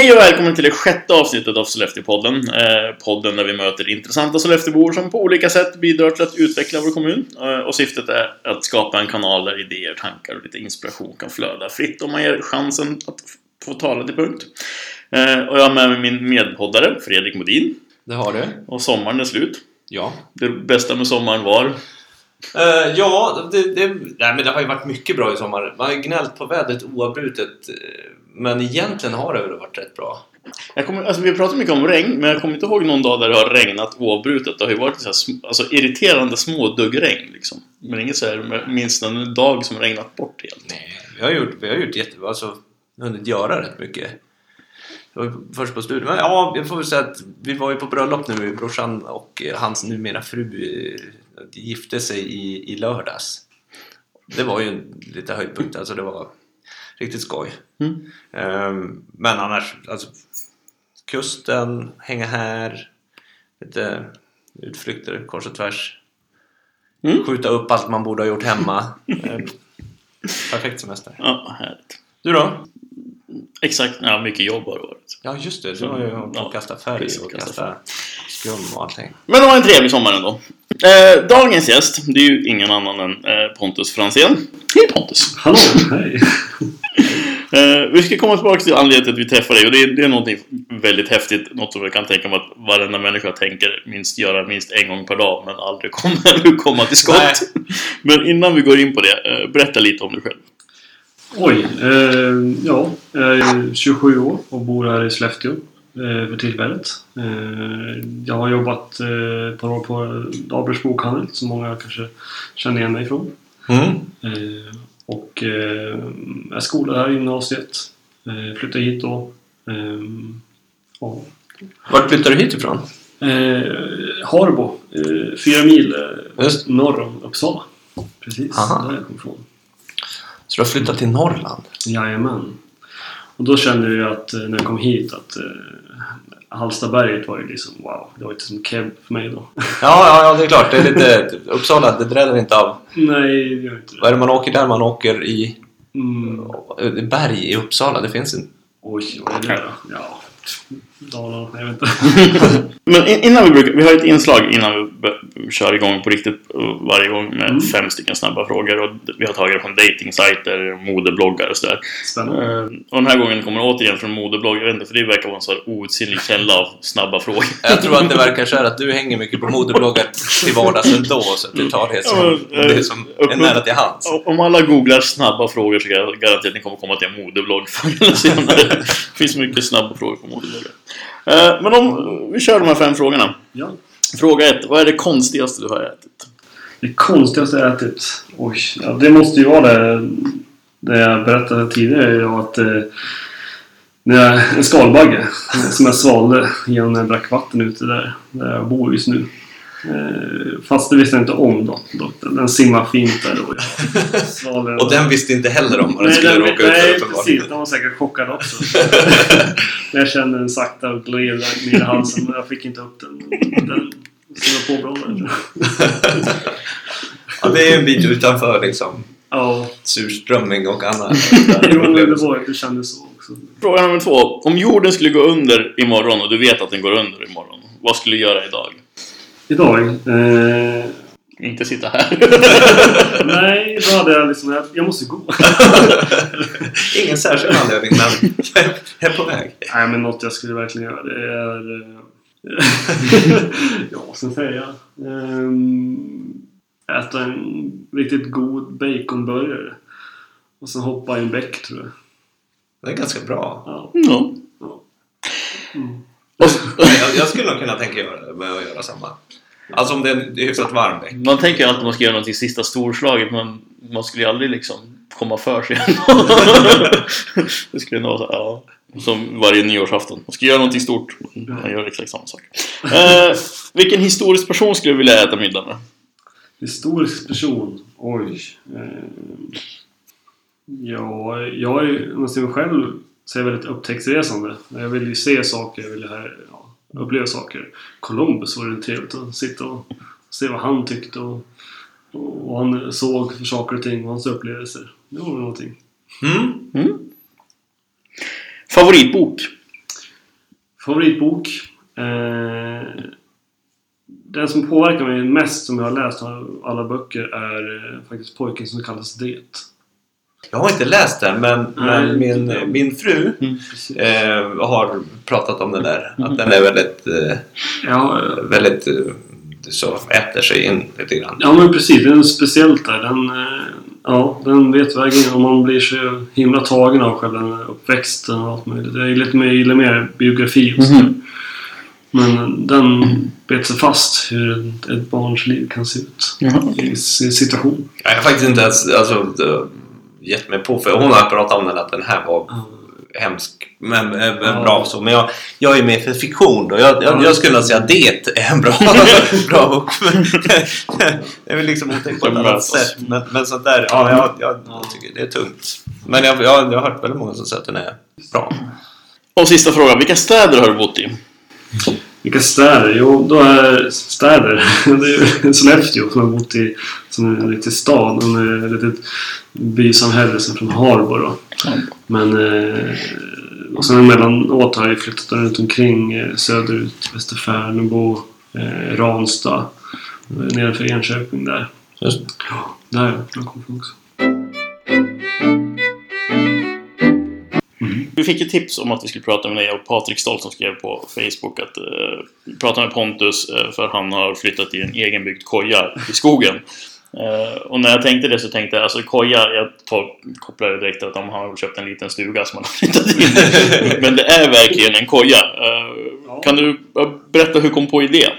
Hej och välkommen till det sjätte avsnittet av Sollefteåpodden. Eh, podden där vi möter intressanta Sollefteåbor som på olika sätt bidrar till att utveckla vår kommun. Eh, och syftet är att skapa en kanal där idéer, tankar och lite inspiration kan flöda fritt om man ger chansen att få tala till punkt. Eh, och jag har med mig min medpoddare Fredrik Modin. Det har du. Och sommaren är slut. Ja. Det bästa med sommaren var? Eh, ja, det, det, nej, men det har ju varit mycket bra i sommar. Man har ju gnällt på vädret oavbrutet. Men egentligen har det väl varit rätt bra. Jag kommer, alltså vi har pratat mycket om regn, men jag kommer inte ihåg någon dag där det har regnat oavbrutet. Det har ju varit så här, alltså, irriterande småduggregn liksom. Men inget så här, minst en dag som regnat bort helt. Nej, vi har gjort, vi har gjort jättebra. Alltså, hunnit göra rätt mycket. Först på studion. Men ja, jag får väl säga att vi var ju på bröllop nu. Brorsan och eh, hans numera fru eh, gifte sig i, i lördags. Det var ju en lite höjdpunkt. Alltså det var riktigt skoj. Mm. Ehm, men annars, alltså kusten, hänga här, lite utflykter kors och tvärs. Mm. Skjuta upp allt man borde ha gjort hemma. Ehm, perfekt semester. Ja, härligt. Du då? Exakt, ja, mycket jobb har det varit. Ja just det, du har ju hållit på att kasta färg precis, och kasta kasta skum och allting. Men det var en trevlig sommar ändå. Eh, dagens gäst, det är ju ingen annan än eh, Pontus Franzén. Hej Pontus! Hallå, hej! Eh, vi ska komma tillbaka till anledningen till att vi träffar dig och det är, det är någonting väldigt häftigt. Något som jag kan tänka mig att varenda människa tänker minst göra minst en gång per dag men aldrig kommer komma till skott. Men innan vi går in på det, eh, berätta lite om dig själv. Oj, eh, ja. Jag är 27 år och bor här i Sollefteå eh, för tillfället. Eh, jag har jobbat eh, ett par år på Dahlbergs bokhandel som många kanske känner igen mig ifrån. Mm. Och eh, jag skolade här i gymnasiet. Eh, flyttade hit då. Eh, och, Vart flyttade du hit ifrån? eh, Harbo, eh, fyra mil eh, Just. norr om Uppsala. Precis, Aha. där jag kom ifrån. Så du har flyttat till Norrland? Jajamän. Och då kände jag att eh, när jag kom hit att eh, Hallstaberget var ju liksom wow. Det var ju som Keb för mig då. Ja, ja, ja, det är klart. Det är lite... Uppsala, det dräller inte av. Nej, det gör inte Vad är det. det man åker där? Man åker i Mm. berg i Uppsala. Det finns en... Oj, vad är det då? Ja, Dalarna, jag vet inte. Men in- innan vi brukar, vi har ett inslag innan vi kör igång på riktigt eh, varje gång med Mm. fem stycken snabba frågor och vi har tagit det från datingsajter, modebloggar och sådär. Spännande. Eh, Och den här gången kommer det återigen från modeblogg. Jag vet inte, för det verkar vara en sån här outsinlig källa av snabba frågor. Jag tror att det verkar så här att du hänger mycket på modebloggar till vardags ändå. Så att du tar det som, Ja, det som är nära till hands. Om alla googlar snabba frågor så kan jag garantera att ni kommer komma till en modeblogg förr eller senare. Det finns mycket snabba frågor på modebloggar. Eh, Men om vi kör de här fem frågorna. Ja. Fråga ett. Vad är det konstigaste du har ätit? Det konstigaste jag ätit? Oj, ja, det måste ju vara det, det jag berättade tidigare. Ja, att eh, när jag, en skalbagge som jag svalde genom när jag drack vatten ute där, där jag bor just nu. Eh, fast det visste jag inte om då. Den simmar fint där då. Svalde Och den visste inte heller om vad den Nej, skulle den, råka ut nej för precis. uppenbarligen. Den var säkert chockad också. Men jag kände den sakta gled ner i halsen men jag fick inte upp den. Den som var påbromsad. Ja, det är en bit utanför liksom Ja, surströmming och annat. jo men det var det kändes så också. Fråga nummer två. Om jorden skulle gå under imorgon och du vet att den går under imorgon. Vad skulle du göra idag? Idag? Eh, Inte sitta här. nej, då hade jag liksom... Jag, jag måste gå. Ingen särskild anledning, men jag är på väg. nej, men något jag skulle verkligen göra det är... Eh, ja, vad ska jag säga? Ehm, äta en riktigt god baconburgare. Och sen hoppa i en bäck, tror jag. Det är ganska bra. Ja. Mm. Och så- Jag, jag skulle nog kunna tänka göra det med att göra samma. Alltså om det är en hyfsat varm bäck. Man tänker ju alltid att man ska göra någonting sista storslaget men man skulle ju aldrig liksom komma för sig. det skulle nog vara så, ja. Som varje nyårsafton. Man ska göra någonting stort. Man gör exakt samma sak. Eh, vilken historisk person skulle du vilja äta middag med? Historisk person? Oj. Eh, ja, jag är, om jag ser mig själv så är jag väldigt upptäcktsresande. Jag vill ju se saker, jag vill här, ja, uppleva saker. Columbus var det trevligt att sitta och se vad han tyckte och, och vad han såg för saker och ting och hans upplevelser. Det var väl någonting. Mm. Favoritbok? Favoritbok? Eh, den som påverkar mig mest som jag har läst av alla böcker är eh, faktiskt Pojken som kallas Det. Jag har inte läst den men, Nej, men min, min fru Precis. eh, har pratat om den där. Att den är väldigt, eh, Ja, väldigt eh, så äter sig in lite grann. ja, men precis. Den är speciellt där. Den, eh, ja, den vet vägen och man blir så himla tagen av själva uppväxten och allt möjligt. Jag gillar lite mer, gillar mer biografi och sådär. Mhm. Men den bet sig fast hur ett- barns liv kan se ut i sin situation. Jag har faktiskt inte ens alltså, gett mig på för hon har pratat om den att den här var hemsk men, men Ja. bra så. Men jag, jag är med för fiktion då. Jag, jag, jag skulle säga att det är en bra, bra bok. det är väl liksom otäckt på ett annat möts. sätt. Men, men sånt där, ja, jag, jag, jag tycker det är tungt. Men jag, jag, jag har hört väldigt många som säger att den är bra. Och sista frågan. Vilka städer har du bott i? Vilka städer? Jo, då är städer. Det är Sollefteå som har bott i som en riktig stad. En eh, litet bysamhälle som från Harbo då. Men eh, och sen emellanåt har jag flyttat runt omkring eh, söderut. Västerfärnebo, Ranstad. Nedanför Enköping där. Just. Ja, där jag kommer från också. Vi fick ett tips om att vi skulle prata med dig och Patrik Stolt som skrev på Facebook att eh, prata med Pontus eh, för han har flyttat i en egenbyggd koja i skogen. Eh, och när jag tänkte det så tänkte jag alltså koja, jag tar, kopplar det direkt att de har köpt en liten stuga som man har flyttat in. Men det är verkligen en koja. Eh, kan du berätta hur du kom på idén?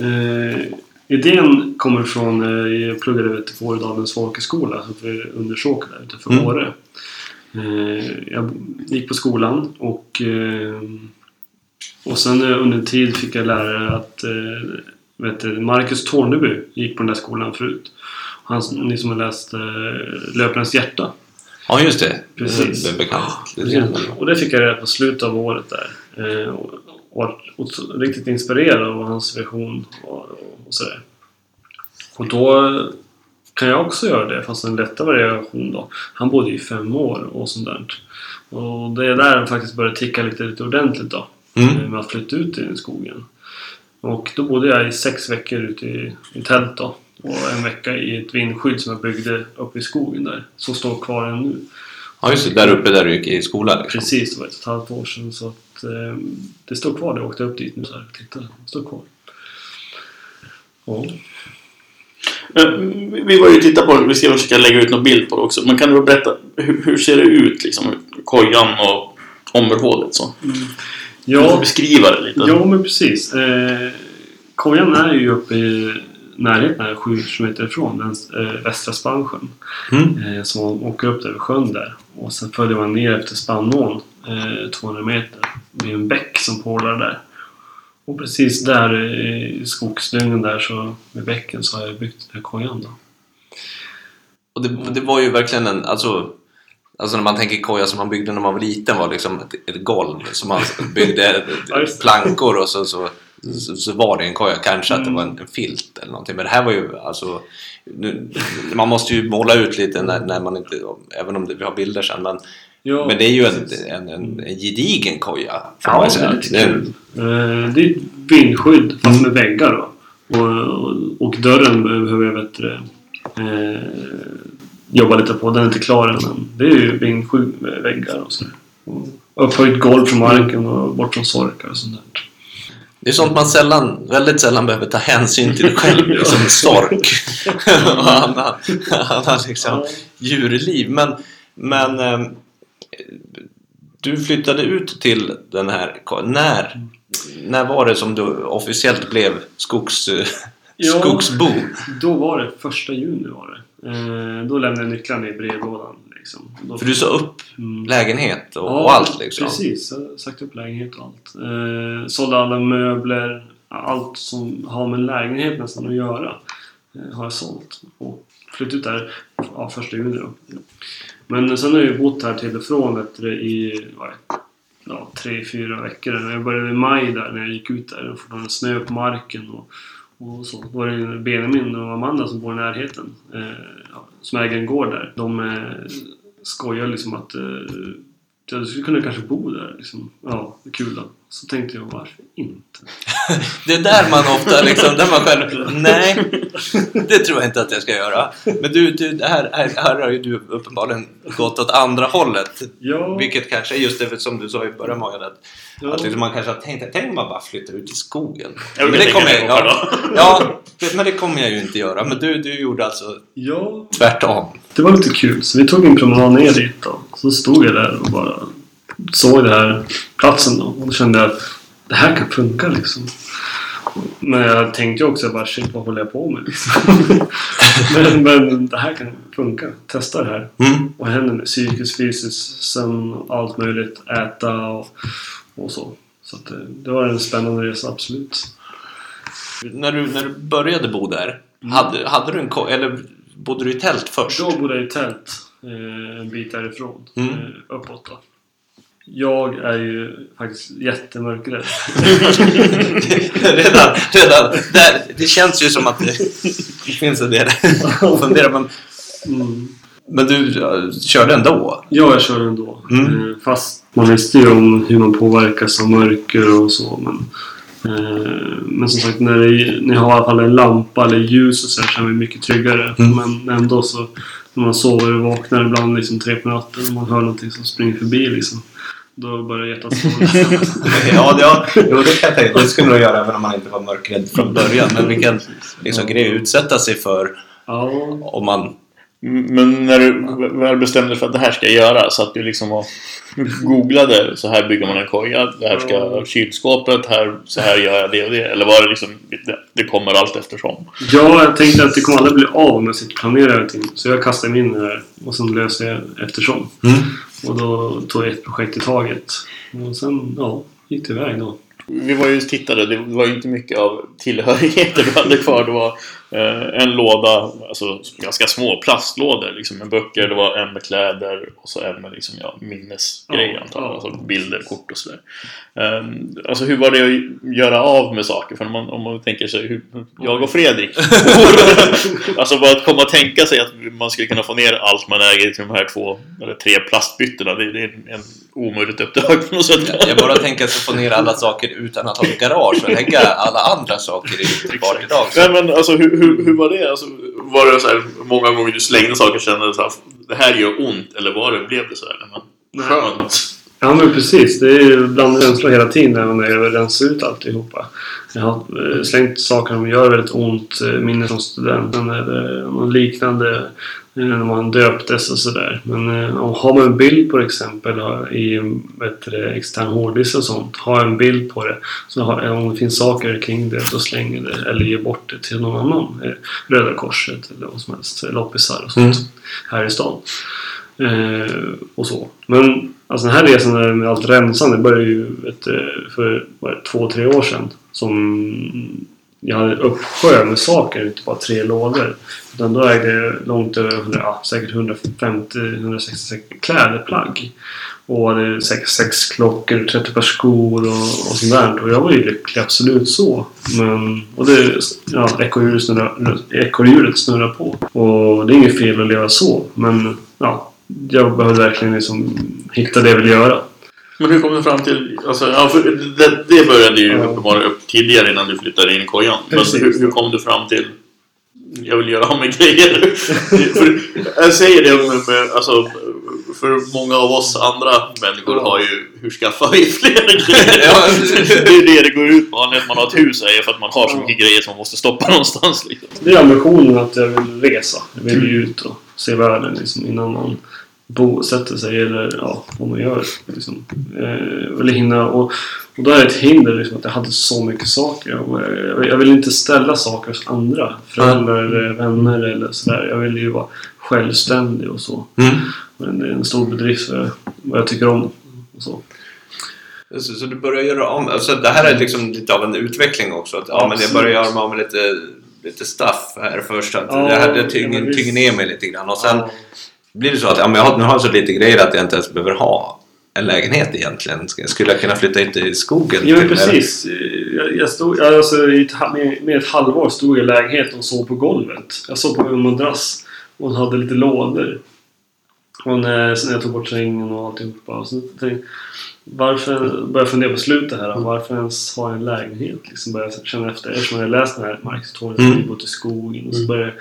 Eh, idén kommer från, eh, jag pluggade vet, på Åredalens folkhögskola uppe under Såker där utanför Mm. Åre. Eh, jag gick på skolan och, eh, och sen eh, under en tid fick jag lära att vet du, Marcus Torneby gick på den där skolan förut. Han, ni som har läst Löparens hjärta. Ja, just det. Precis. Det är bekant. grann. Och det fick jag reda på slutet av året där. Och, och riktigt inspirerad av hans version och, och, och sådär. Och då kan jag också göra det, fast en lättare variation då. Han bodde i fem år och sånt där. Och det är där han faktiskt började ticka lite, lite ordentligt då. Mm. Med att flytta ut i skogen. Och då bodde jag i sex veckor ute i, i tält då. Och en vecka i ett vindskydd som jag byggde uppe i skogen där. Som står kvar än nu. Ja, just det. Där uppe där du gick i skolan. Liksom. Precis, det var ett och ett halvt år sedan. Så att, eh, det står kvar. Jag åkte upp dit nu så här. Titta, det står kvar. Ja. Vi var ju titta på det, vi ska försöka lägga ut någon bild på det också. Men kan du berätta, hur, hur ser det ut liksom? Kojan och området så? Du får Ja, beskriva det lite. ja, men precis. Eh, kojan är ju uppe i närheten här, sju kilometer ifrån, den eh, västra Spansjön. Mm. Eh, så man åker upp där vid sjön där. Och sen följer man ner efter Spannån, eh, 200 meter. Det är en bäck som pålar där. Och precis där i skogsdungen där så, med bäcken så har jag byggt den här kojan då. Och det, det var ju verkligen en, alltså, alltså när man tänker koja som man byggde när man var liten var liksom ett, ett golv som man byggde plankor och så, så, så, så var det en koja. Kanske att det var en, en filt eller någonting. Men det här var ju alltså, nu, man måste ju måla ut lite när, när man inte, även om det, vi har bilder sen. Men, Ja, men det är ju en, en, en, en gedigen koja. Ja, ju säga. väldigt Det- kul. Eh, Det är ett vindskydd fast med väggar då. Och, och, och dörren behöver jag vet, eh, jobba lite på. Den är inte klar än men det är ju vindskydd med väggar och sådär. Upphöjt golv från marken och bort från sorkar och sånt där. Det är sånt man sällan, väldigt sällan behöver ta hänsyn till själv, liksom sork och annan liksom, djurliv. Men, men eh, du flyttade ut till den här när, när var det som du officiellt blev skogs, Ja. skogsbo? Då var det första juni var det. Eh, då lämnade jag nycklarna i brevlådan. Liksom. Då, För du sa upp Mm. lägenhet och, Ja, och allt liksom. Precis, jag sagt upp lägenhet och allt. Eh, sålde alla möbler, allt som har med lägenhet nästan att göra. Eh, har jag sålt. Och flyttat ut där ja, första juni då. Men sen har jag ju bott här till och från vet du, i vad det? ja, tre, fyra veckor. Jag började i maj där när jag gick ut där. Och fortfarande snö på marken och, och så. Då var det Benjamin och Amanda som bor i närheten. Eh, ja, som äger en gård där. De eh, skojar liksom att eh, jag skulle kunna kanske bo där. Liksom. Ja, kul. Så tänkte jag, varför inte? Det är där man ofta liksom, där man själv, nej, det tror jag inte att jag ska göra. Men du, du här, här, här har ju du uppenbarligen gått åt andra hållet. Ja, Vilket kanske är just det som du sa i början Morgan, att, ja. att liksom man kanske har tänkt, tänk om man bara flyttar ut i skogen. Men det kommer jag, ja, ja, men det kommer jag ju inte göra. Men du, du gjorde alltså ja, tvärtom. det var lite kul. Så vi tog en promenad ner dit då. Så stod jag där och bara såg den här platsen då. Och då kände att det här kan funka liksom. Men jag tänkte ju också bara shit vad håller jag på med liksom. men, men det här kan funka. Testa det här. Mm. Vad händer med psykiskt, fysiskt, sömn allt möjligt. Äta och, och så. Så det, det var en spännande resa, absolut. När du, när du började bo där, hade, hade du en eller bodde du i tält först? Då bodde jag i tält eh, en bit därifrån. Mm. Eh, uppåt då. Jag är ju faktiskt jättemörkrädd. redan, redan där, det känns ju som att det, det finns en del att fundera men, Mm. men du ja, körde ändå? Ja, jag kör ändå. Mm. Eh, fast man visste ju om hur man påverkas av mörker och så. Men, eh, men som sagt, när ni har i alla fall en lampa eller ljus och så här, är man mycket tryggare. Mm. Men ändå så man sover och vaknar ibland liksom tre på natten och man hör någonting som springer förbi liksom. Då börjar hjärtat slå. ja, det, ja, jo, det kan jag tänka Det skulle nog göra även om man inte var mörkrädd från början. Men vilken liksom, grej att utsätta sig för ja, om man... Men när du väl bestämde dig för att det här ska jag göra så att du liksom var, googlade så här bygger man en koja, det här ska kylskåpet, här, så här gör jag det och det. Eller var det liksom, det, det kommer allt eftersom? Ja, jag tänkte att det kommer aldrig bli av om jag sitter och planerar allting. Så jag kastade mig in i det här och sen löser jag eftersom. Mm. Och då tog jag ett projekt i taget. Och sen, ja, gick det iväg då. Vi var ju tittade, det var ju inte mycket av tillhörigheter du hade kvar. Det var en låda, alltså ganska små plastlådor liksom med böcker. Det var en med kläder och så en med liksom, ja, minnesgrejer Ja, antar jag. ja. Alltså bilder, kort och sådär. Eh, alltså hur var det att göra av med saker? För om man, om man tänker sig, hur, jag och Fredrik. alltså bara att komma och tänka sig att man skulle kunna få ner allt man äger till de här två eller tre plastbyttorna. Det, det är en omöjligt uppdrag på något sätt. Jag bara tänker att få ner alla saker utan att ha ett garage och lägga alla andra saker i idag. Så, Nej men alltså hur, hur, hur var det? Alltså, var det så här många gånger du slängde saker och kände så här, det här gör ont? Eller var det, blev det så här? Men, Nej. skönt. Ja men precis. Det är ju bland känslor hela tiden när man rensar ut alltihopa. Jag har eh, slängt saker som gör väldigt ont. Eh, minnen från studenten eller eh, något liknande eh, När man döptes och sådär. Men eh, om har man en bild på det exempel har- i bättre extern hårddisk och sånt. Jag en bild på det. Så har, om det finns saker kring det då slänger det. Eller ger bort det till någon annan. Eh, Röda Korset eller vad som helst. Loppisar och sånt. Mm. Här i stan. Eh, och så. Men alltså den här resan med allt rensande började ju du, för vad två, tre år sedan. Som jag hade en uppsjö med saker, inte bara tre lådor. Utan då ägde jag långt över 100, ja, säkert 150-166 kläderplagg. Och hade sex, sex klockor, 30 par skor och, och sånt där. Och jag var ju lycklig, absolut så. Men, och det, ja, ekorrhjulet snurrar, ekorrhjulet snurrar på. Och det är inget fel att leva så. Men ja, jag behövde verkligen liksom hitta det jag vill göra. Men hur kom du fram till... Alltså, ja, det, det började ju uppenbarligen upp tidigare innan du flyttade in i kojan. Men hur, hur kom du fram till... Jag vill göra av med grejer. för jag säger det med, med, alltså, för många av oss andra människor har ju... Hur skaffar vi fler grejer? Ja. det är det det går ut på. Anledningen att man har ett hus är för att man har så mycket grejer som man måste stoppa någonstans. Liksom. Det är ambitionen att jag vill resa. Jag vill ju ut och se världen liksom, innan man bosätter sig eller ja, vad man gör. Liksom. Eh, vill hinna och, och då är det ett hinder liksom, att jag hade så mycket saker. Och jag, jag vill inte ställa saker hos andra. Föräldrar eller vänner eller sådär. Jag vill ju vara självständig och så. mm. Men det är en stor bedrift för vad jag tycker om. Och så. så, så du börjar göra om... Alltså, det här är liksom lite av en utveckling också. Att, ja, men jag börjar göra mig av med lite, lite stuff här först. Att Ja, det här det ja, tynger, visst. tynger ner mig lite grann. Och sen Ja. Blir det så att ja, men jag har, nu har jag så lite grejer att jag inte ens behöver ha en lägenhet egentligen. Skulle jag kunna flytta ut i skogen? Ja men precis. Jag, jag stod, jag, alltså, med, med ett halvår stod jag i lägenheten och sov på golvet. Jag sov på en madrass och hade lite lådor. Och när, sen jag tog bort sängen och alltihopa. Och så tänkte varför, började jag fundera på slutet här. Varför ens ha en lägenhet? Liksom började jag känna efter. Eftersom jag läst den här Marcus Torney, Mm. bott i skogen. Och så började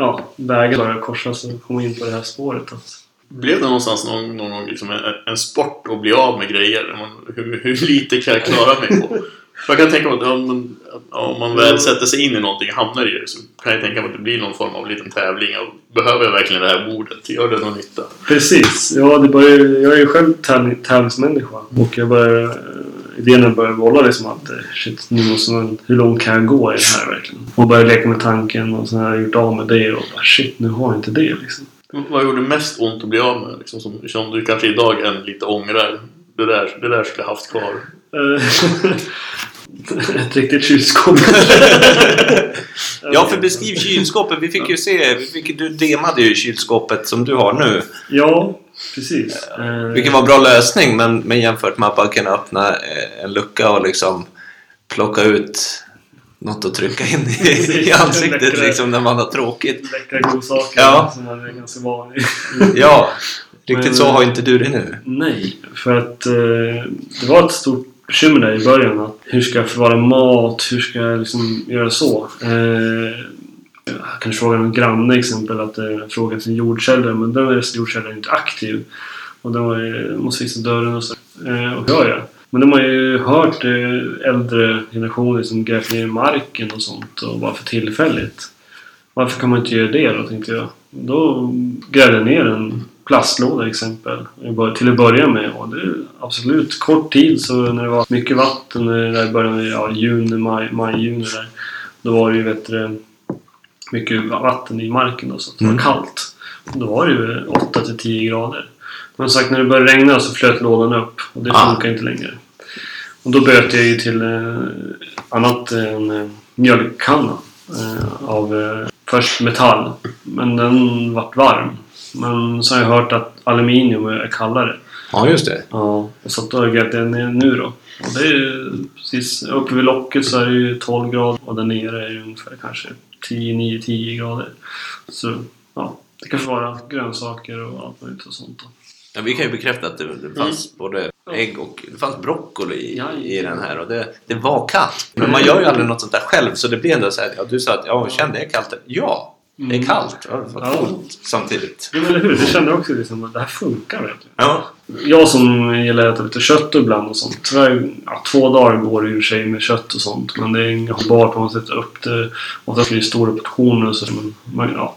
ja, vägar började korsas och komma in på det här spåret. Att, Blev det någonstans någon, någon gång liksom en, en sport att bli av med grejer? Man, hur, hur lite kan jag klara mig på? För jag kan tänka mig att om man, om man väl sätter sig in i någonting och hamnar i det så kan jag tänka mig att det blir någon form av liten tävling. Och behöver jag verkligen det här bordet? Gör det någon nytta? Precis. Ja, det börjar, jag är ju själv tävling, tävlingsmänniska. Och jag börjar, idén börjar bolla liksom att shit, nu måste man, hur långt kan jag gå i det här verkligen? Och börjar leka med tanken och så har jag gjort av med det och bara shit, nu har jag inte det liksom. Vad gjorde mest ont att bli av med? Liksom, som, som du kanske idag än lite ångrar. Det där, det där skulle jag haft kvar. Eh, Ett riktigt kylskåp. Ja, för beskriv kylskåpet. Vi fick ju se, vi fick, du demade ju kylskåpet som du har nu. Ja, precis. Eh, Vilket var en bra lösning, men, men jämfört med att bara kunna öppna eh, en lucka och liksom plocka ut något att trycka in i, i ansiktet Läckra. liksom när man har tråkigt. Läckra godsaker Ja. som man är ganska van vid. Ja, riktigt Men- så har inte du det nu. Nej, för att eh, det var ett stort bekymmer där i början. Att hur ska jag förvara mat? Hur ska jag liksom göra så? Eh, kan fråga en granne exempel att eh, fråga efter en jordkällare men den är jordkällaren inte aktiv. Och den var ju, måste fixa dörren och så. Eh, och hör jag? Men de har ju hört eh, äldre generationer som grävt ner i marken och sånt och bara för tillfälligt. Varför kan man inte göra det då, tänkte jag. Då grävde jag ner en plastlåda exempel. Till att börja med. Och det är absolut kort tid så när det var mycket vatten där i början, ja, juni, maj, maj, juni där. Då var det ju bättre mycket vatten i marken då, så att det Mm. var kallt. Då var det ju 8 till 10 grader. Men som sagt, när det började regna så flöt lådan upp och det Ah. funkar inte längre. Och då böt jag ju till eh, annat än eh, mjölkkanna. Eh, av eh, först metall. Men den vart varm. Men så har jag hört att aluminium är kallare. Ja, just det. Ja, och så då har jag ner nu då. Och det är ju precis uppe vid locket så är det ju 12 grader och där nere är det ungefär kanske 10, 9, 10 grader. Så ja, det kan vara grönsaker och allt möjligt och sånt då. Ja, vi kan ju bekräfta att det, det fanns både ägg och det fanns broccoli i, i den här och det, det var kallt. Men man gör ju aldrig något sånt där själv så det blev ändå så här, ja, du sa att ja, kände jag kallt? Ja, det är kallt. Ja, vad Ja. coolt samtidigt. Ja, men eller hur? Det kände jag också liksom att det här funkar verkligen. Ja, Jag som gillar att äta lite kött ibland och sånt. Tyvärr, ja, två dagar går det i och för sig med kött och sånt. Men det är inga hållbart om man sätter upp det. Oftast blir det stora portioner och så. Men, men, ja.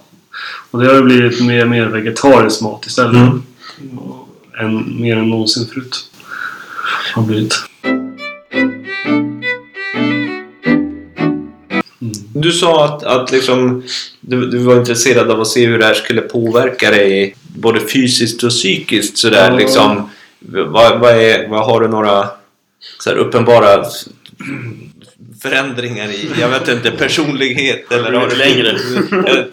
Och det har ju blivit mer mer vegetarisk mat istället. Mm. Än, mer än någonsin förut. Har blivit. Du sa att, att liksom, du, du var intresserad av att se hur det här skulle påverka dig både fysiskt och psykiskt. Sådär, Ja. liksom, vad, vad, är, vad har du några så här, uppenbara förändringar i, jag vet inte, personlighet? Har du längre?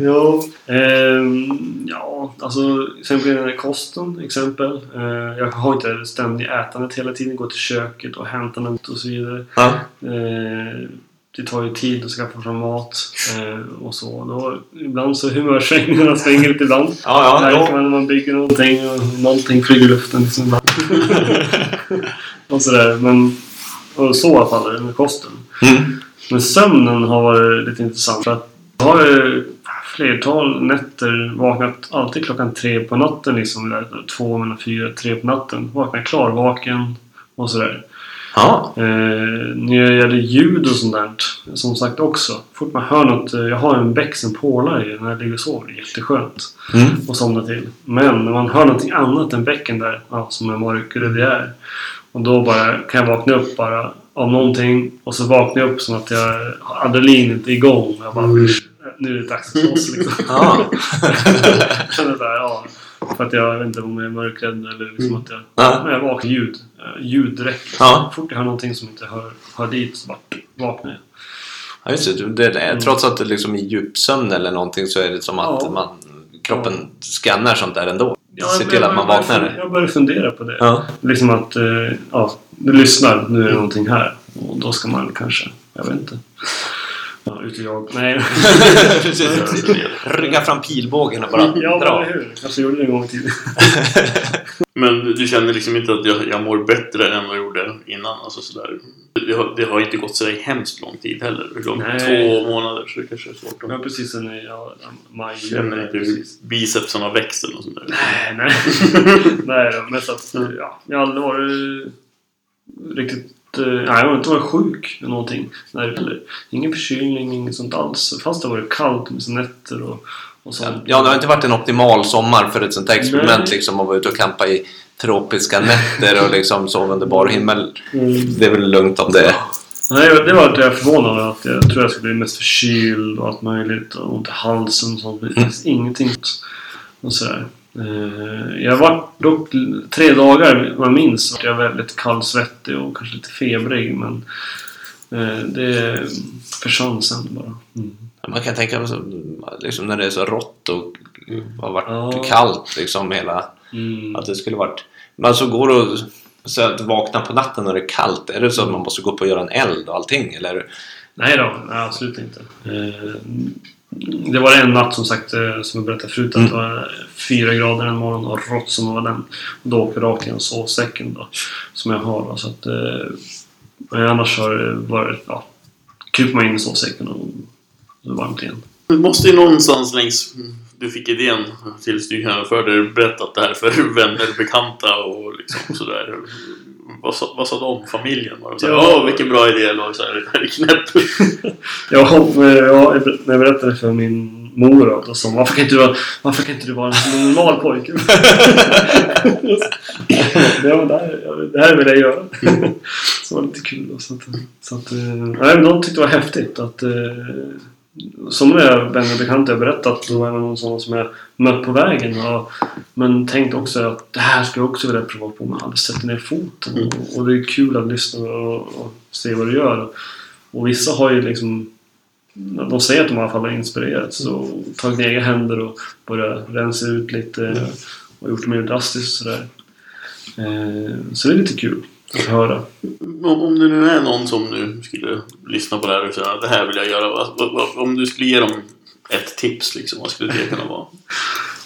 Ja, ehm, ja, alltså exempel den här kosten. Exempel. Eh, jag har inte ständigt ätandet hela tiden. Går till köket och hämtar något och så vidare. ja. Eh, det tar ju tid att skaffa fram mat eh, och så. Då, ibland så humörsvängningarna svänger lite ibland. Ja, ja, ja. man man bygger någonting och någonting flyger i luften. Liksom ibland. och sådär. Men och så i alla fall är det med kosten. Mm. Men sömnen har varit lite intressant. För att jag har ju flertal nätter vaknat alltid klockan tre på natten. Liksom, där, två mellan fyra, tre på natten. Vaknar klarvaken och sådär. Ja. Eh, när det gäller ljud och sånt där, som sagt också. Fort man hör något, eh, jag har en bäck som pålar i när jag ligger och sover. Jätteskönt Mm. att somna till. Men när man hör någonting annat än bäcken där, ja, som det är. Och då bara kan jag vakna upp bara av någonting och så vaknar jag upp som att jag adrenalinet är igång. Jag bara, nu är det dags att slåss liksom. Ja. För att jag vet inte om jag är mörkrädd eller liksom att jag... Ja. Men jag vaknar ljud. eh, Ljud direkt. Ja. Fort jag hör någonting som inte hör, hör dit så bara vaknar jag. Ja, just det. det är, trots att det liksom är djupsömn eller någonting så är det som att Ja. man, kroppen skannar sånt där ändå. Ja, Se jag till att man börjar- vaknar. Jag börjar fundera på det. Ja. Liksom att, eh, ja, du lyssnar, nu är det någonting här. Och då ska man kanske, jag vet inte. Ja, ute och jag. Nej. Precis. Rygga fram pilbågen och bara ja, dra. hur? Kanske gjorde det en gång tiden. Men du- känner liksom inte att jag, jag mår bättre än vad jag gjorde innan? Alltså sådär. Det, har, det har inte gått så hemskt lång tid heller. Nej. Två månader, så det kanske är svårt Ja, att... precis. Sen i ja, maj. Känner inte hur bicepsen har växt eller något sånt där? Nej, nej. nej men så att, ja, jag har aldrig varit riktigt... eh, Nej, jag har inte varit sjuk eller någonting. Nej, eller, ingen förkylning, inget sånt alls. Fast det har varit kallt med nätter och, och sånt. Ja, det har inte varit en optimal sommar för ett sånt här experiment Nej. liksom att vara ute och campa i tropiska nätter och liksom sova under bar himmel. Mm. Det är väl lugnt om det. Nej, det var att jag förvånad över att jag tror jag skulle bli mest förkyld och allt möjligt och ont i halsen och sånt. Det finns ingenting och sådär. Eh, Jag var dock tre dagar, vad jag minns, var jag väldigt kallsvettig och kanske lite febrig men eh, det försvann sen bara. Mm. Man kan tänka sig liksom, när det är så rått och har varit Ja. kallt liksom hela... Mm. Att det skulle varit... Men så går att så att vakna på natten när det är kallt. Är det så att man måste gå upp och göra en eld och allting? Eller? Nej då, nej, absolut inte. Eh, Det var en natt som sagt, eh, som jag berättade förut, att det var fyra grader en morgon och rått som var den. Då åkte jag rakt genom sovsäcken då, som jag har. Då, så att, eh, annars har det varit, ja, kryper man in i sovsäcken och det är varmt igen. Du måste ju någonstans längs du fick idén tills du genomförde det berättat det här för vänner, bekanta och liksom sådär. Vad sa, vad sa de? Familjen? Var de såhär, Ja. Åh, vilken bra idé! Eller så här, det här är knäpp. Ja, eh, ja, när jag berättade för min mor då, sa varför kan inte du vara, varför kan inte du vara en normal pojke? ja, men det, här, det här vill jag göra. så det var lite kul. Då, så att, så att, eh, nej, men de tyckte det var häftigt att eh, som när vänner och bekanta jag berättat då är det någon sån som jag mött på vägen. Och, men tänkt också att det här skulle jag också vilja prova på men jag aldrig sätter ner foten. Mm. Och, och det är kul att lyssna och, och se vad du gör. Och vissa har ju liksom de säger att de i alla fall har inspirerats och tagit egna händer och börjat rensa ut lite och gjort det mer drastiskt och sådär. Eh, så det är lite kul att höra. Om, om det nu är någon som nu skulle lyssna på det här och säga det här vill jag göra. Om du skulle ge dem ett tips, liksom, vad skulle det kunna vara?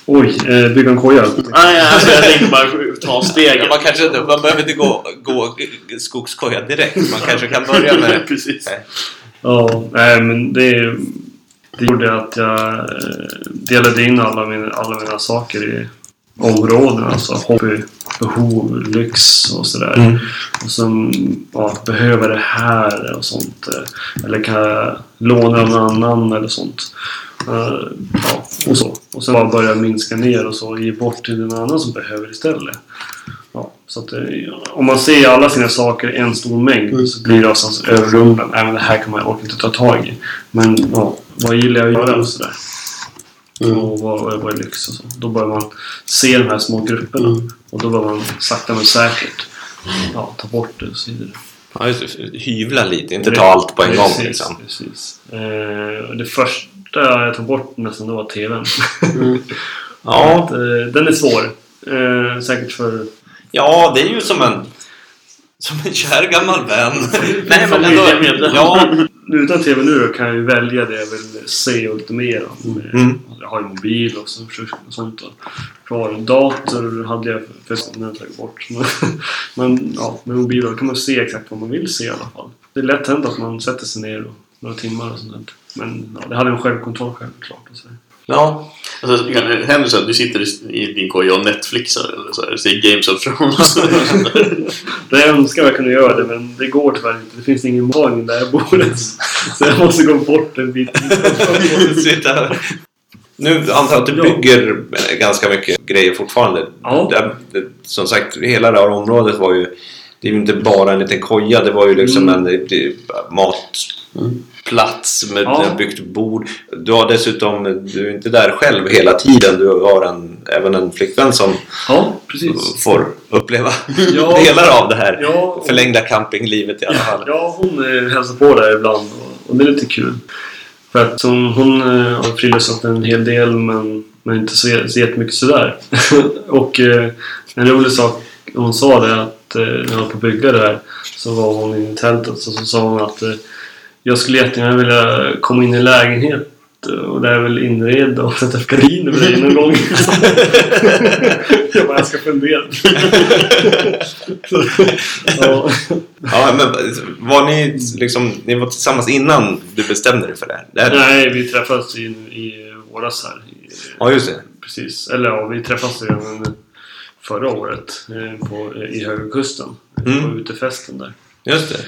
Oj, eh, bygga en koja. Nej, alltså, jag tänkte bara ta steget. Man, kanske, inte- man behöver inte gå, gå skogskoja direkt. Man kanske kan börja med... Precis. Ja, nej men det, det gjorde att jag eh, delade in alla mina, alla mina saker i områden. Alltså hobby, behov, lyx och sådär. Mm. Och sen ja, behöver det här och sånt. eh, Eller kan jag låna av någon annan eller sånt. Eh, Ja, och så. Och sen bara börja minska ner och så ge bort till någon annan som behöver istället. Ja, så att, det- om man ser alla sina saker i en stor mängd Mm. så blir det överrumplad. Nej men det här kan man orka inte ta tag i. Men ja, vad gillar jag att göra och sådär. Mm. Och vad, vad är lyx och så. Då börjar man se de här små grupperna. Mm. Och då börjar man sakta men säkert ja, ta bort det och så vidare. Ja, just det. Hyvla lite, inte ta allt på en gång Precis, liksom. Precis. Eh, det första jag tog bort nästan det var TVn. Mm. Ja, Att, eh, den är svår. Eh, säkert för... ja, det är ju som en... Som en kär gammal vän. Nej, men ändå, ja, Utan TV nu då kan jag ju välja det jag vill se och lite mer om. Mm. Jag har ju mobil och så, och sånt. Kvar. Dator hade jag för för- nu har jag tagit bort. Men ja, med mobil då kan man se exakt vad man vill se i alla fall. Det är lätt hänt att man sätter sig ner och några timmar och sånt. Men ja, det hade en självkontroll självklart. Och så. ja. Alltså, kan det hända så att du sitter i- din koja och Netflixar eller så här, ser Games of Thrones? Det jag önskar jag kunde göra det men det går tyvärr inte. Det finns ingen mottagning där jag bor. Så jag måste gå bort en bit. Sitta. Nu antar jag att du Ja. bygger ganska mycket grejer fortfarande. Ja. Det, det, som sagt, hela det här området var ju... Det är ju inte bara en liten koja, det var ju liksom Mm. en det, matplats med Ja. du har byggt bord. Du har dessutom, du är inte där själv hela tiden. Du har en, även en flickvän som Ja, får uppleva Ja. delar av det här Ja, och- förlängda campinglivet i alla fall. Ja, hon eh, hälsar på där ibland och, och det är lite kul. För att hon, hon eh, har friluftsat en hel del men, men inte så, så jättemycket sådär. och eh, en rolig sak hon sa det att när hon var på att bygga det här så var hon i tältet och så sa hon att Jag skulle jättegärna vilja komma in i lägenhet och det är väl inreda och sätta upp gardiner med dig någon gång. jag bara, jag ska fundera. Så, ja. Ja, men var ni liksom... Ni var tillsammans innan du bestämde dig för det det här Nej, vi träffades i, i våras här. I, Ja, just det. Precis. Eller ja, vi träffades redan förra året eh, på, i Höga Kusten. Mm. På utefesten där. Just det.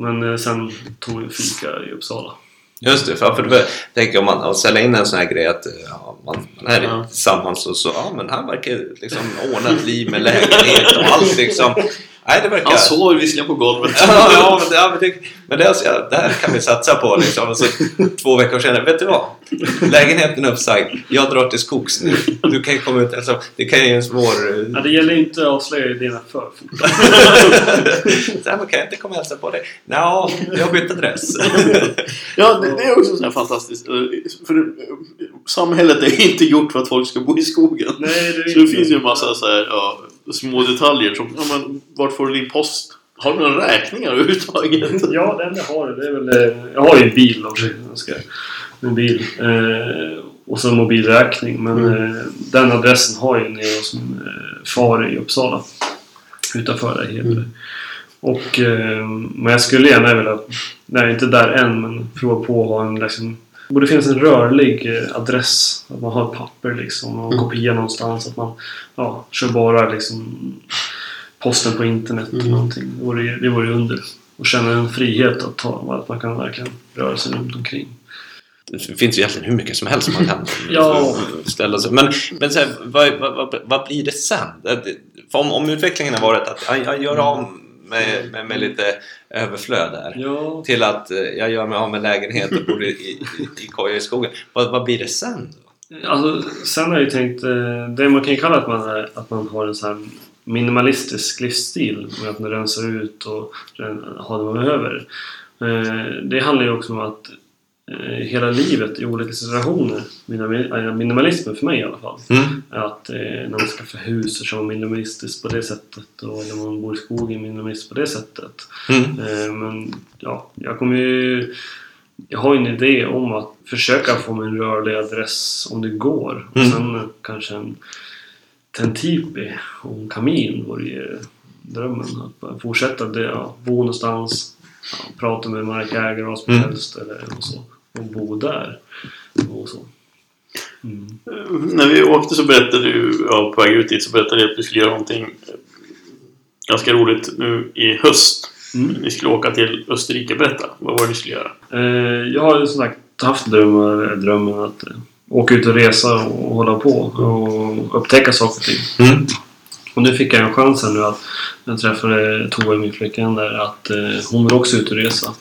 Men eh, sen tog vi fika i Uppsala. Just det, för, för då tänker om man att sälja in en sån här grej att ja, man, man är Ja. tillsammans och så, ja men han verkar liksom ordna ett liv med lägenhet och allt liksom. Nej, det verkar... Han sover visserligen på golvet. Ja, ja, men, det, ja, men, det, men det, är alltså, ja, det här kan vi satsa på liksom. Och så, två veckor senare, vet du vad? Lägenheten är uppsagd. Jag drar till skogs nu. Du kan ju komma ut. Alltså, det kan ju en svår... Ja, det gäller inte att avslöja idéerna för. Så här, man kan jag inte komma och hälsa på dig? Nja, jag har bytt adress. Ja, det, det är också sådär fantastiskt. Eh, För samhället är inte gjort för att folk ska bo i skogen. Nej, det är Så det finns ju en massa så här, ja, små detaljer som, ja men vart får du din post? Har du några räkningar överhuvudtaget? Ja, det enda jag har det är väl... eh, Jag har ju en bil också. Jag ska, en bil. Eh, och så mobilräkning. Men Mm. eh, den adressen har jag ju nere hos min eh, far i Uppsala. Utanför där heter. Mm. Och, eh, men jag skulle gärna vilja... Nej, inte där än, men prova på att ha en liksom... Det borde finnas en rörlig eh, adress. Att man har papper liksom och en Mm. kopia någonstans. Att man ja, kör bara liksom posten på internet Mm. eller någonting. Det vore, det vore under. Och känna en frihet att ta, att man kan verkligen röra sig runt omkring. Det finns ju egentligen hur mycket som helst man kan Ja. ställa sig. Men, men så här, vad, vad, vad, vad blir det sen? För om, om utvecklingen har varit att jag, jag gör av med, med, med lite överflöd där. Ja, Till att eh, jag gör mig av med lägenhet och bor i, i, i koja i skogen. Vad, vad blir det sen? Då? alltså, sen har jag ju tänkt... eh, Det man kan kalla att man, är, att man har en sån här minimalistisk livsstil. Med att man rensar ut och har det man behöver. Eh, Det handlar ju också om att hela livet i olika situationer, äh, minimalismen för mig i alla fall, Mm. Att eh, när man skaffar hus så kör man minimalistiskt på det sättet och när man bor i skogen minimalistiskt på det sättet. Mm. Eh, men ja, jag kommer ju... Jag har en idé om att försöka få mig en rörlig adress om det går. Och Mm. sen eh, kanske en tentipi och en kamin vore ju drömmen. Att fortsätta det, ja, bo någonstans, ja, prata med markägare vad som Mm. helst eller och så. Och bo där. Och så. Mm. När vi åkte så berättade du, ja, på väg ut dit så berättade du att vi skulle göra någonting eh, ganska roligt nu i höst. Mm. Ni skulle åka till Österrike. Berätta, vad var det ni skulle göra? Eh, jag har ju som sagt haft drömmar, drömmen att eh, åka ut och resa och hålla på och upptäcka saker och ting. Mm. Och nu fick jag en chans här nu att jag träffade Tove, min flickvän där, att eh, hon vill också ut och resa.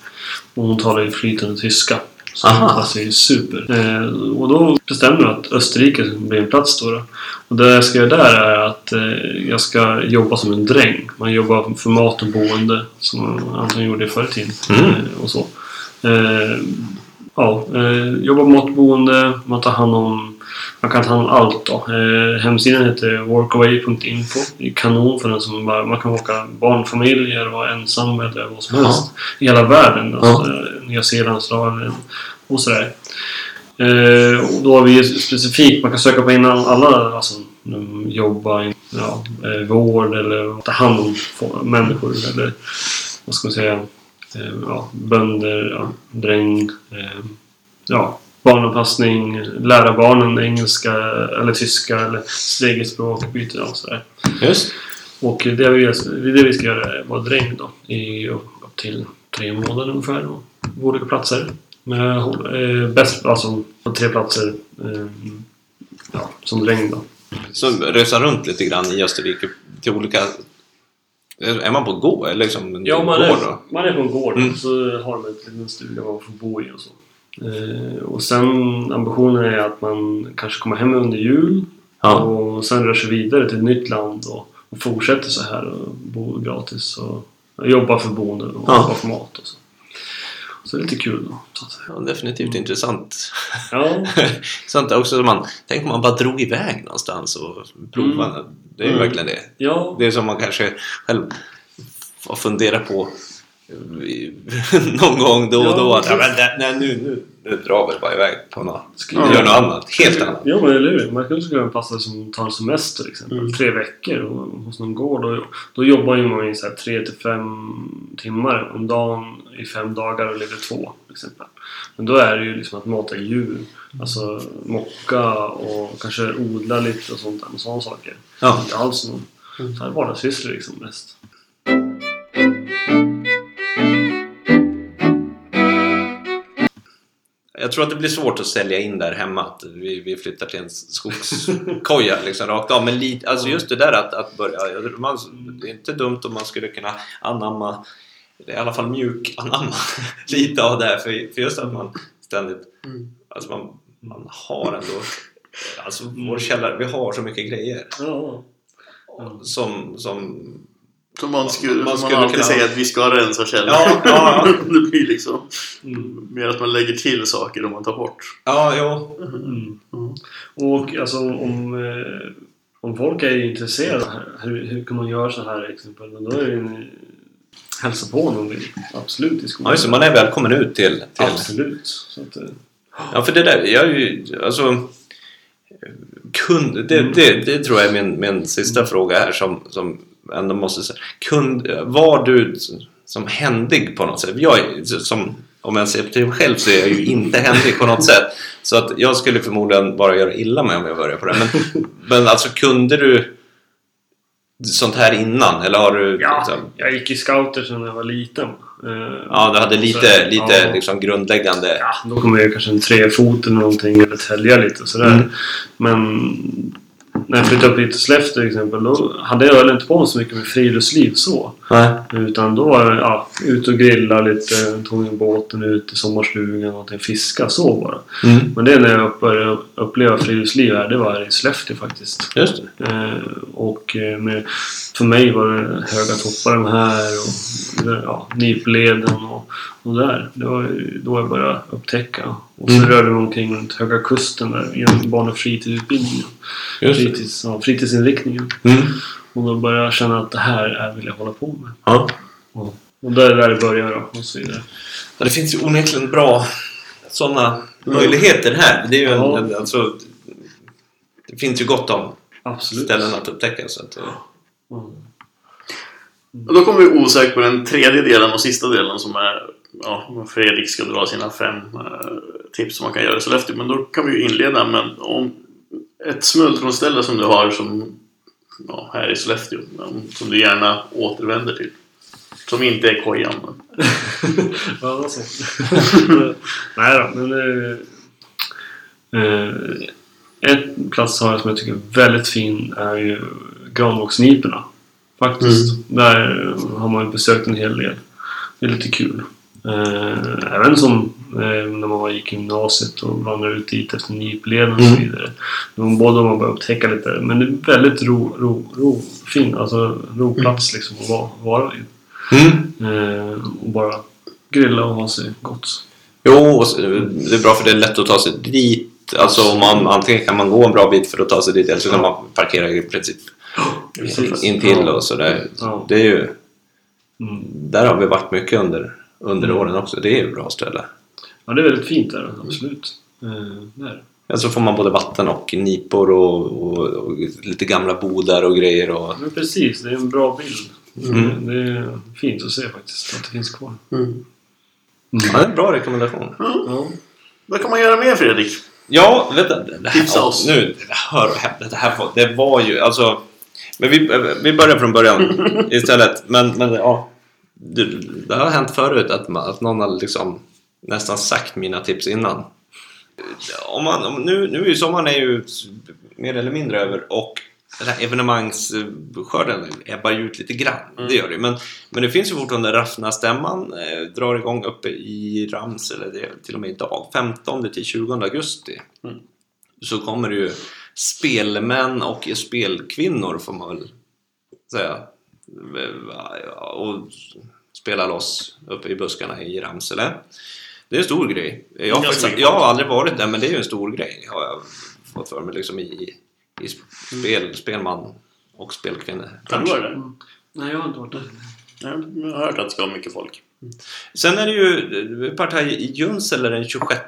Och hon talar ju flytande tyska. Så Aha. det passar ju super. Eh, och då bestämde jag att Österrike blir en plats då. då. Och det jag ska göra där är att eh, jag ska jobba som en dräng. Man jobbar för mat och boende som man antagligen gjorde förr i tiden. Mm. Eh, och så. Eh, ja, eh, jobbar på mat och boende. Man tar hand om man kan ta hand om allt då. Eh, hemsidan heter workaway.info. Det är kanon för den som bara... Man kan åka barnfamiljer och vara ensam eller vad som Ja. helst. I hela världen. Ja. Alltså, eh, Nya Zeeland, Australien och sådär. Eh, och då har vi specifikt, man kan söka på innan alla alltså, jobba i ja, eh, vård eller ta hand om människor eller vad ska man säga, eh, ja, bönder, ja, dräng, eh, ja, barnanpassning, lära barnen engelska eller tyska eller sitt eget språk, byta och sådär. Just. Och det vi, det vi ska göra är vara dräng då i upp till tre månader ungefär och på olika platser. Med, eh, bäst, alltså på tre platser eh, ja, som dräng då. Så resa runt lite grann i Österrike till olika... Är man på gå eller liksom Ja, man gård är, då? man är på en gård Mm. så har de en liten stuga man får bo i och så. Eh, och sen ambitionen är att man kanske kommer hem under jul Ja. och sen rör sig vidare till ett nytt land och, och fortsätter så här och bo gratis och, och jobba för boende och Ja. jobba för mat och så. Så det är lite kul då. Ja, definitivt intressant. ja, Sånt också man, tänk om man bara drog iväg någonstans och provade. Det är ju Mm. verkligen det. ja, Det är som man kanske själv får fundera på någon gång då och då. Ja, att, Ja, men, nej, nej, nu, nu, nu drar vi bara iväg på något. Skulle- Gör något annat. Helt annat. Ja men eller hur. Man skulle kunna passa det som tar semester till exempel. Mm. Tre veckor och, hos någon gård. Och, då jobbar ju man i så här tre till fem timmar om dagen i fem dagar och lever två. Till exempel. Men då är det ju liksom att mata djur. Alltså mocka och kanske odla lite och sånt där. Och sådana saker. Ja. Inte alls någon så här vardagssysslor liksom mest. Jag tror att det blir svårt att sälja in där hemma att vi, vi flyttar till en skogskoja liksom rakt av. Men lite, alltså just det där att, att börja... Man, det är inte dumt om man skulle kunna anamma, i alla fall mjuk anamma lite av det här. För, för just att man ständigt... Mm. Alltså man, man har ändå... Alltså vår källare, vi har så mycket grejer. Ja. som... som Som man skulle, Man man skulle alltid kunna- säga att vi ska rensa källaren. Ja, ja, ja. det blir liksom Mm. mer att man lägger till saker om man tar bort. ja, jo. Mm. Mm. Och alltså om, eh, om folk är intresserade hur, hur kan man göra så här exempel? Då är det en, hälsa på vill. Absolut i skolan. Ja, just det, man är välkommen ut till... till Absolut. Så att, eh, Ja, för det där, jag är ju, alltså... Kund, det, det, det tror jag är min, min sista fråga här som, som ändå måste säga. Kund, var du som händig på något sätt? Jag, som, om jag ser till mig själv så är jag ju inte händig på något sätt. Så att jag skulle förmodligen bara göra illa mig om jag börjar på det. Men, men alltså kunde du sånt här innan? Eller har du... ja, Liksom, jag gick i scouter sedan jag var liten. Eh, ja, du hade lite, så- lite ja. liksom grundläggande... Ja, då kommer jag kanske en trefot eller någonting eller tälja lite och sådär. Mm. Men när jag flyttade upp hit till Sollefteå till exempel då hade jag väl inte på mig så mycket med friluftsliv så. Nej. Utan då var det ja, ut och grilla lite, tog en båten ut i sommarstugan, någonting, fiska så bara. Mm. Men det när jag började uppleva friluftsliv här, det var i Sollefteå faktiskt. Just det. Eh, och eh, med, för mig var det höga toppar de här och ja, Nipleden och, och där. Det var då jag började upptäcka. Och så Mm. rörde mig omkring runt Höga Kusten där genom barn och fritidsutbildningen. Fritids, ja, fritidsinriktningen. Mm. Och då började jag känna att det här är vill jag hålla på med. Ja. Och, och där är där det börjar då, och så vidare. Ja, det finns ju onekligen bra sådana möjligheter här. Det är ju Ja. en, alltså, det finns ju gott om Absolut. ställen att upptäcka. Så att, Ja. Och då kommer vi osökt på den tredje delen och sista delen som är ja, Fredrik ska dra sina fem eh, tips som man kan göra i Sollefteå. Men då kan vi ju inleda med om ett smultronställe som du har som ja, här i Sollefteå. om- Som du gärna återvänder till. Som inte är kojan. Men. ja, så. Nej då, men... Eh, eh, en plats har jag som jag tycker är väldigt fin är ju Granboxniporna. Faktiskt. Där har man besökt en hel del. Det är lite kul. Eh, även som eh, när man gick i gymnasiet och vandrade ut dit efter nipleden och så Mm. vidare. Var både man började upptäcka lite. Men det är väldigt ro, ro, ro, fin, alltså roplats liksom att vara, vara i. Mm. Eh, och bara grilla och ha sig gott. Jo, det är bra för det är lätt att ta sig dit. Alltså om man, antingen kan man gå en bra bit för att ta sig dit eller så kan man parkera i princip Precis. intill och sådär. Ja. Det är ju, Mm. där har vi varit mycket under, under Mm. åren också. Det är ju ett bra ställe. Ja, det är väldigt fint där, absolut. Eh, det är det. Ja, så får man både vatten och nipor och, och, och lite gamla bodar och grejer. Och, Men precis, det är en bra bild. Mm. Det är fint att se faktiskt, att det finns kvar. Mm. ja, det är en bra rekommendation. Ja. Vad kan man göra mer Fredrik? Ja, vänta. Det här, Tipsa oss. Nu, hör och häpna. Det här var, det var ju alltså... Men vi, vi börjar från början istället. Men, men ja. Det, det har hänt förut att, man, att någon har liksom nästan sagt mina tips innan. Om man, om, nu, nu är ju sommaren är ju mer eller mindre över och den här evenemangsskörden ebbar ju ut lite grann. Det gör det men, men det finns ju fortfarande Raffnastämman eh, drar igång uppe i Ramsele, det är till och med idag, 15 till 20 augusti. Mm. Så kommer det ju spelmän och spelkvinnor får man väl säga. Och spela loss uppe i buskarna i Ramsele. Det är en stor grej. Jag har, faktiskt, jag har aldrig varit där men det är ju en stor grej har jag fått för mig liksom i, i spel, spelman och spelkvinnor. Har du varit där? Nej, jag har inte varit där. Jag har hört att det ska vara mycket folk. Sen är det ju partaj i Junsele den 26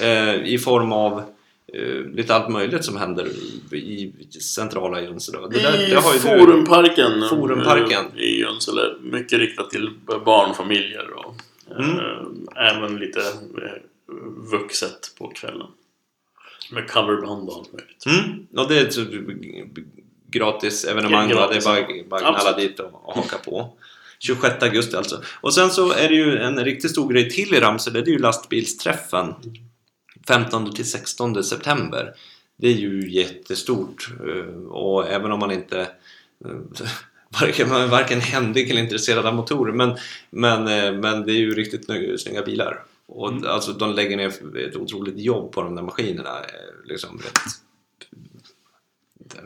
eh, i form av eh, lite allt möjligt som händer i, i centrala Junsele. Det där- I det har ju du- Forumparken. eh, Forumparken. I Junsele. Mycket riktat till barnfamiljer och Mm. eh, även lite eh, vuxet på kvällen. Med coverband och allt möjligt. Mm, och det är ett gratis evenemang. Gratis. Det är bara, bara Absolut. dit och, och haka på. 26 augusti alltså. Och sen så är det ju en riktigt stor grej till i Ramsele. Det är ju lastbilsträffen. 15 till 16 september. Det är ju jättestort. eh, Och även om man inte eh, varken, man är varken händig eller intresserad av motorer. Men, men, eh, men det är ju riktigt snygga bilar. Och Mm. alltså, de lägger ner ett otroligt jobb på de där maskinerna. Liksom rätt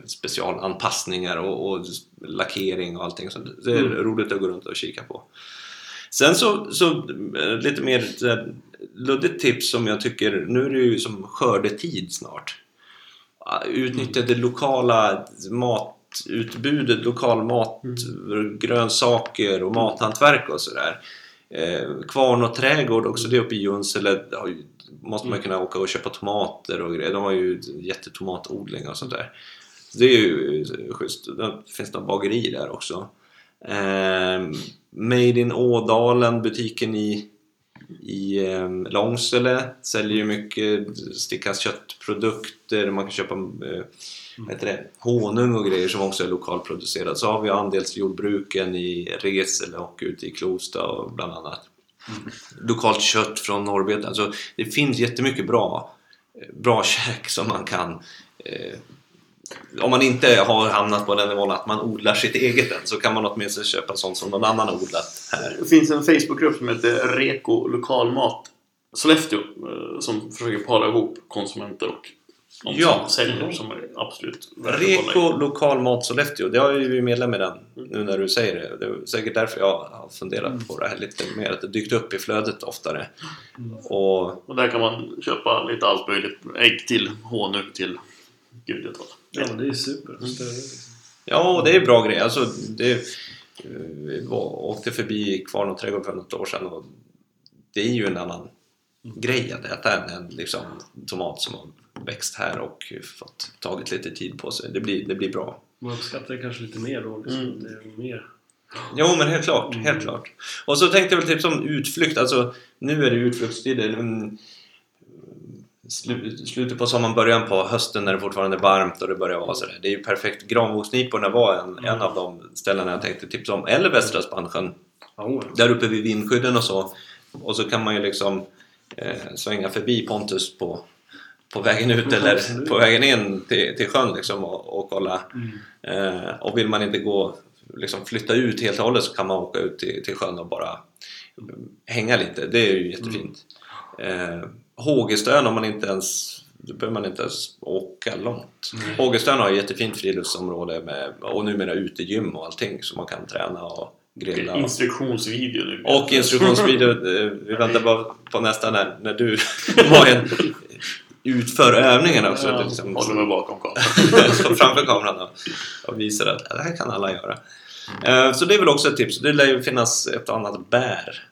specialanpassningar och, och lackering och allting. Så det är Mm. roligt att gå runt och kika på. Sen så, så lite mer luddigt tips som jag tycker, nu är det ju som skördetid snart. Utnyttja det lokala matutbudet, lokal mat, grönsaker och mathantverk och sådär. Eh, kvarn och trädgård också, det uppe i Junsele måste man kunna åka och köpa tomater och grejer. De har ju jättetomatodling och sånt där. Så det är ju schysst. Det finns några bageri där också. Eh, Made in Ådalen, butiken i, i eh, Långsele säljer ju mycket Stickas köttprodukter. Man kan köpa eh, vad heter det? honung och grejer som också är lokalproducerat. Så har vi andelsjordbruken i Resele och ute i Klosta och bland annat. Lokalt kött från Norrbeten. Alltså, det finns jättemycket bra, bra käk som man kan eh, om man inte har hamnat på den nivån att man odlar sitt eget än så kan man åtminstone köpa sånt som någon annan har odlat här. Det finns en Facebookgrupp som heter Reko Lokalmat Sollefteå eh, som försöker para ihop konsumenter och de Ja. som säljer som är absolut. Reko Lokalmat Sollefteå, det har ju vi medlem i den nu när du säger det. Det är säkert därför jag har funderat på det här lite mer, att det dykt upp i flödet oftare. Och Och där kan man köpa lite allt möjligt. Ägg till honung till gud jag talar. Ja, men det är super. Är liksom- Ja, och det är bra grejer. Alltså, det, eh, vi var, åkte förbi Kvarn och trädgård för något år sedan och det är ju en annan grej att äta än en liksom, tomat som har växt här och fått tagit lite tid på sig. Det blir, det blir bra. Man uppskattar det kanske lite mer då. Liksom. Mm. Det är mer. Jo, men helt klart. Helt klart. Och så tänkte jag väl tipsa om utflykt. Alltså, nu är det utflyktstider. Mm, slu- Slutet på sommaren, början på hösten när det fortfarande är varmt och det börjar vara sådär. Det är ju perfekt. Granboksniporna var en, en av de ställena jag tänkte tipsa om. Eller Västra Spansjön. Oh, där uppe vid vindskydden och så. Och så kan man ju liksom eh, svänga förbi Pontus på, på vägen ut eller Absolut. på vägen in till, till sjön liksom och, och kolla. Mm. Eh, och vill man inte gå, liksom flytta ut helt och hållet så kan man åka ut till, till sjön och bara mm, hänga lite. Det är ju jättefint. Eh, Hågestön om man inte ens då behöver man inte ens åka långt. Hågestön har ett jättefint friluftsområde med, och numera utegym och allting så man kan träna och grilla. och- Instruktionsvideo nu. och instruktionsvideo, eh, vi väntar bara på nästa när, när du Majen utför övningen också. Ja, liksom, håller mig bakom kameran. står framför kameran och, och visar att det här kan alla göra. Eh, Så det är väl också ett tips. Det lär ju finnas ett annat bär.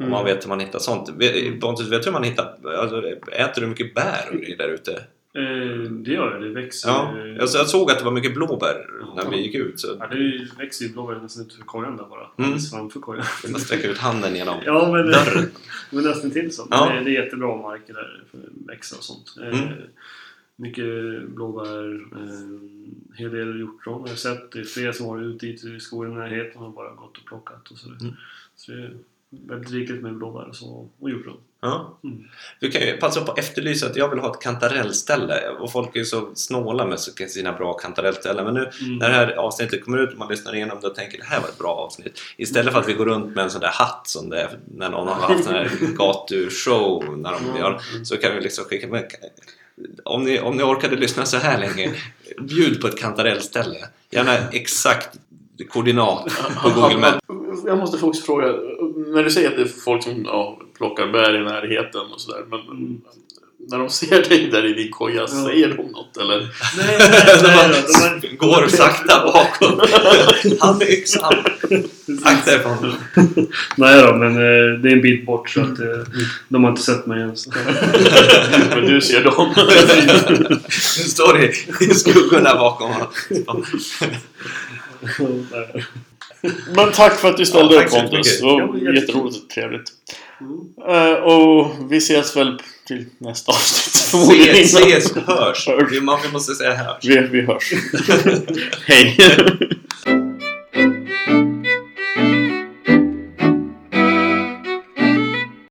Om man vet hur man hittar sånt. Vet- Pontus, vet du hur man hittar? Alltså, äter du mycket bär och grejer där ute? Eh, det gör det. Det växer Ja. Alltså, jag såg att det var mycket blåbär när vi gick ut. Så Ja, det växer ju blåbär nästan utanför kojan där bara. Mm. Alldeles framför kojan. man sträcker ut handen genom Ja, men, dörren. men nästan till så. Ja. Det, det är jättebra marker där för växa och sånt. Eh, Mm. Mycket blåbär, eh, hel del hjortron har jag sett. Det är flera som har varit ute i skogen i närheten och bara gått och plockat och sådär. Mm. Så det väldigt rikligt med blåbär och, så, och hjortron. Ja. Mm. Vi kan ju passa på att efterlysa att jag vill ha ett kantarellställe och folk är ju så snåla med sina bra kantarellställen men nu Mm. när det här avsnittet kommer ut och man lyssnar igenom det och tänker det här var ett bra avsnitt istället för att vi går runt med en sån där hatt som det är när någon har haft sån här gatushow när de gör så kan vi liksom skicka med om ni, om ni orkade lyssna så här länge bjud på ett kantarellställe gärna exakt koordinat på Google Maps Jag måste också fråga, när du säger att det är folk som ja, plockar bär i närheten och sådär, men Mm. när de ser dig där i din koja, säger de något eller? Nej, nej, nej, de Går sakta bakåt. Han med yxan. Sakta ifrån. nej då, men eh, det är en bit bort så att eh, de har inte sett mig än. Så. Men du ser dem. Nu står det i skuggorna bakom honom. Men tack för att du ställde Ja, upp Pontus. Det var jätteroligt och trevligt. Mm. Eh, och vi ses väl till nästa avsnitt förmodligen. Ses, ses, hörs. Hörs. Man måste säga hörs. Vi, vi hörs. Hej!